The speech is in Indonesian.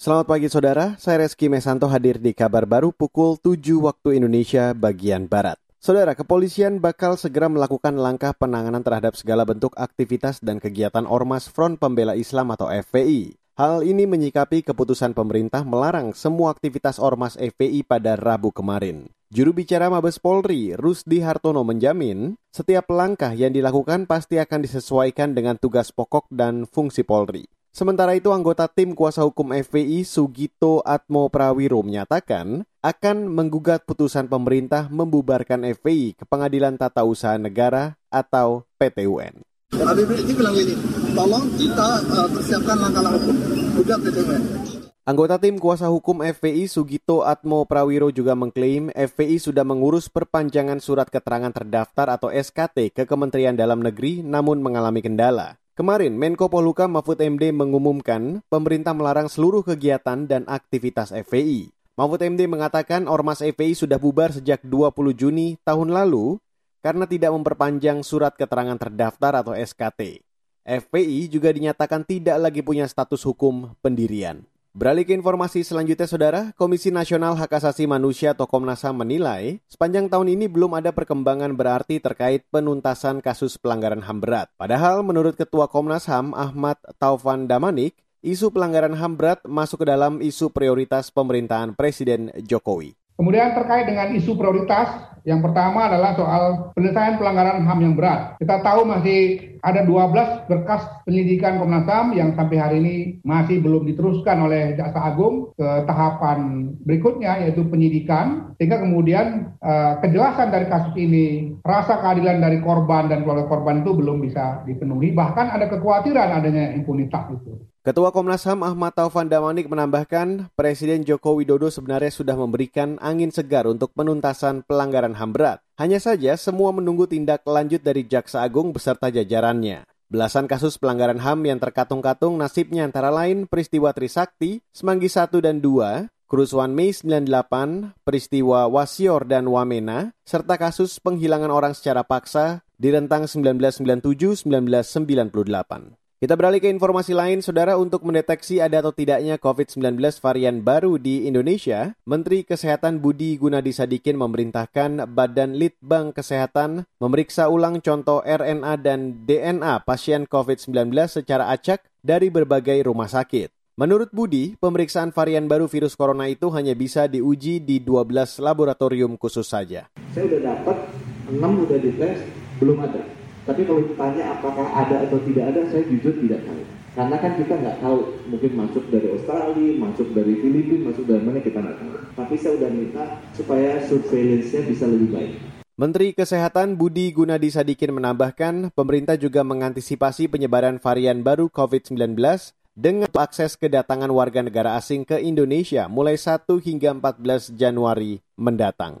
Selamat pagi saudara, saya Reski Mesanto hadir di kabar baru pukul 7 waktu Indonesia bagian Barat. Saudara, kepolisian bakal segera melakukan langkah penanganan terhadap segala bentuk aktivitas dan kegiatan Ormas Front Pembela Islam atau FPI. Hal ini menyikapi keputusan pemerintah melarang semua aktivitas Ormas FPI pada Rabu kemarin. Juru bicara Mabes Polri, Rusdi Hartono menjamin, setiap langkah yang dilakukan pasti akan disesuaikan dengan tugas pokok dan fungsi Polri. Sementara itu anggota tim kuasa hukum FPI Sugito Atmo Prawiro menyatakan akan menggugat putusan pemerintah membubarkan FPI ke Pengadilan Tata Usaha Negara atau PTUN. Habib ini bilang ini, tolong kita uh, persiapkan langkah-langkah hukum, gugat PTUN. Anggota tim kuasa hukum FPI Sugito Atmo Prawiro juga mengklaim FPI sudah mengurus perpanjangan surat keterangan terdaftar atau SKT ke Kementerian Dalam Negeri namun mengalami kendala. Kemarin, Menko Polhukam Mahfud MD mengumumkan pemerintah melarang seluruh kegiatan dan aktivitas FPI. Mahfud MD mengatakan Ormas FPI sudah bubar sejak 20 Juni tahun lalu karena tidak memperpanjang surat keterangan terdaftar atau SKT. FPI juga dinyatakan tidak lagi punya status hukum pendirian. Beralih ke informasi selanjutnya, Saudara, Komisi Nasional Hak Asasi Manusia atau Komnas HAM menilai sepanjang tahun ini belum ada perkembangan berarti terkait penuntasan kasus pelanggaran HAM berat. Padahal menurut Ketua Komnas HAM Ahmad Taufan Damanik, isu pelanggaran HAM berat masuk ke dalam isu prioritas pemerintahan Presiden Jokowi. Kemudian terkait dengan isu prioritas, yang pertama adalah soal penyelesaian pelanggaran HAM yang berat. Kita tahu masih ada 12 berkas penyelidikan Komnas HAM yang sampai hari ini masih belum diteruskan oleh Jaksa Agung ke tahapan berikutnya yaitu penyidikan. Sehingga kemudian uh, kejelasan dari kasus ini, rasa keadilan dari korban dan keluarga korban itu belum bisa dipenuhi. Bahkan ada kekhawatiran adanya impunitas itu. Ketua Komnas HAM Ahmad Taufan Damanik menambahkan, Presiden Joko Widodo sebenarnya sudah memberikan angin segar untuk penuntasan pelanggaran HAM berat. Hanya saja semua menunggu tindak lanjut dari Jaksa Agung beserta jajarannya. Belasan kasus pelanggaran HAM yang terkatung-katung nasibnya antara lain peristiwa Trisakti, Semanggi 1 dan 2, kerusuhan Mei 98, peristiwa Wasior dan Wamena, serta kasus penghilangan orang secara paksa di rentang 1997-1998. Kita beralih ke informasi lain, Saudara, untuk mendeteksi ada atau tidaknya COVID-19 varian baru di Indonesia, Menteri Kesehatan Budi Gunadi Sadikin memerintahkan Badan Litbang Kesehatan memeriksa ulang contoh RNA dan DNA pasien COVID-19 secara acak dari berbagai rumah sakit. Menurut Budi, pemeriksaan varian baru virus corona itu hanya bisa diuji di 12 laboratorium khusus saja. Saya sudah dapat, 6 udah dites, belum ada tapi kalau ditanya apakah ada atau tidak ada, saya jujur tidak tahu. Karena kan kita nggak tahu, mungkin masuk dari Australia, masuk dari Filipina, masuk dari mana kita nggak tahu. Tapi saya sudah minta supaya surveillance-nya bisa lebih baik. Menteri Kesehatan Budi Gunadi Sadikin menambahkan, pemerintah juga mengantisipasi penyebaran varian baru COVID-19 dengan akses kedatangan warga negara asing ke Indonesia mulai 1 hingga 14 Januari mendatang.